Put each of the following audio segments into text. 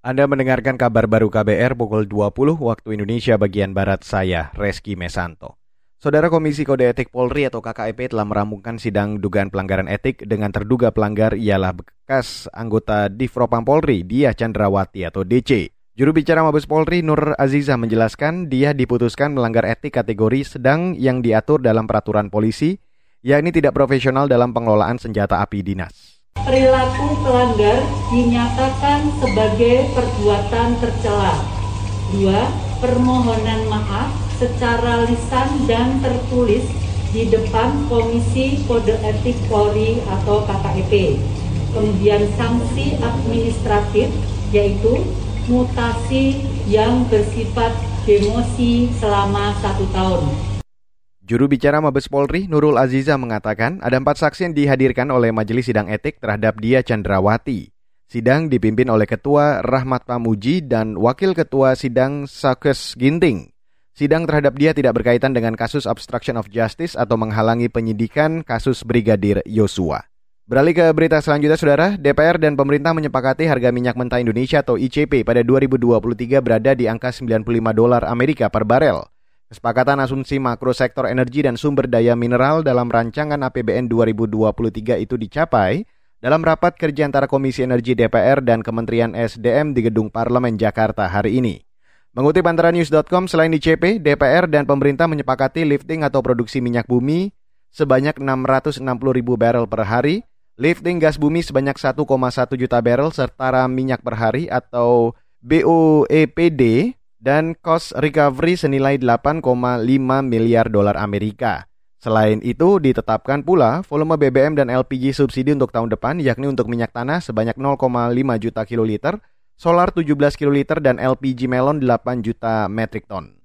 Anda mendengarkan kabar baru KBR pukul 20 waktu Indonesia bagian Barat saya, Reski Mesanto. Saudara Komisi Kode Etik Polri atau KKEP telah merampungkan sidang dugaan pelanggaran etik dengan terduga pelanggar ialah bekas anggota Divpropam Polri, Dia Chandrawati atau DC. Juru bicara Mabes Polri Nur Aziza menjelaskan dia diputuskan melanggar etik kategori sedang yang diatur dalam peraturan polisi, yakni tidak profesional dalam pengelolaan senjata api dinas. Perilaku pelanggar dinyatakan sebagai perbuatan tercela. Dua, permohonan maaf secara lisan dan tertulis di depan Komisi Kode Etik Polri atau KKEP. Kemudian sanksi administratif yaitu mutasi yang bersifat demosi selama satu tahun. Juru bicara Mabes Polri, Nurul Aziza mengatakan ada empat saksi yang dihadirkan oleh Majelis Sidang Etik terhadap dia Chandrawati. Sidang dipimpin oleh Ketua Rahmat Pamuji dan Wakil Ketua Sidang Sakes Ginting. Sidang terhadap dia tidak berkaitan dengan kasus obstruction of justice atau menghalangi penyidikan kasus Brigadir Yosua. Beralih ke berita selanjutnya, Saudara. DPR dan pemerintah menyepakati harga minyak mentah Indonesia atau ICP pada 2023 berada di angka 95 dolar Amerika per barel. Kesepakatan asumsi makro sektor energi dan sumber daya mineral dalam rancangan APBN 2023 itu dicapai dalam rapat kerja antara Komisi Energi DPR dan Kementerian SDM di Gedung Parlemen Jakarta hari ini. Mengutip antara news.com, selain ICP, DPR dan pemerintah menyepakati lifting atau produksi minyak bumi sebanyak 660 ribu barrel per hari, lifting gas bumi sebanyak 1,1 juta barrel serta minyak per hari atau BOEPD dan cost recovery senilai 8,5 miliar dolar Amerika. Selain itu, ditetapkan pula volume BBM dan LPG subsidi untuk tahun depan, yakni untuk minyak tanah sebanyak 0,5 juta kiloliter, solar 17 kiloliter, dan LPG melon 8 juta metrik ton.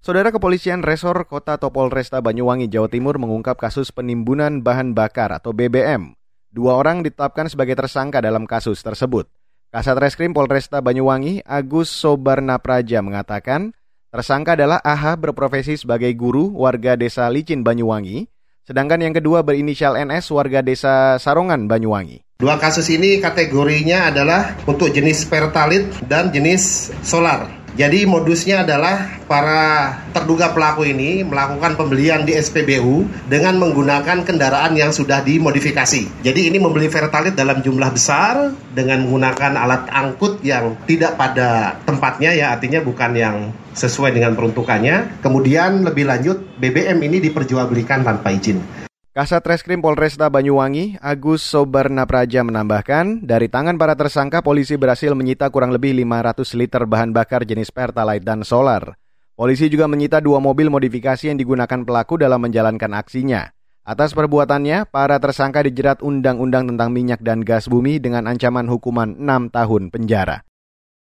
Saudara Kepolisian Resor Kota Topolresta Banyuwangi, Jawa Timur mengungkap kasus penimbunan bahan bakar atau BBM. Dua orang ditetapkan sebagai tersangka dalam kasus tersebut. Kasat Reskrim Polresta Banyuwangi, Agus Sobarna Praja mengatakan, tersangka adalah AH berprofesi sebagai guru warga desa Licin Banyuwangi, sedangkan yang kedua berinisial NS warga desa Sarongan Banyuwangi. Dua kasus ini kategorinya adalah untuk jenis pertalit dan jenis solar. Jadi modusnya adalah para terduga pelaku ini melakukan pembelian di SPBU dengan menggunakan kendaraan yang sudah dimodifikasi. Jadi ini membeli Vertalit dalam jumlah besar dengan menggunakan alat angkut yang tidak pada tempatnya ya artinya bukan yang sesuai dengan peruntukannya. Kemudian lebih lanjut BBM ini diperjualbelikan tanpa izin. Kasat Reskrim Polresta Banyuwangi, Agus Sobarna Praja menambahkan, dari tangan para tersangka polisi berhasil menyita kurang lebih 500 liter bahan bakar jenis Pertalite dan solar. Polisi juga menyita dua mobil modifikasi yang digunakan pelaku dalam menjalankan aksinya. Atas perbuatannya, para tersangka dijerat Undang-Undang tentang Minyak dan Gas Bumi dengan ancaman hukuman 6 tahun penjara.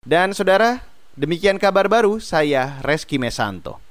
Dan saudara, demikian kabar baru saya Reski Mesanto.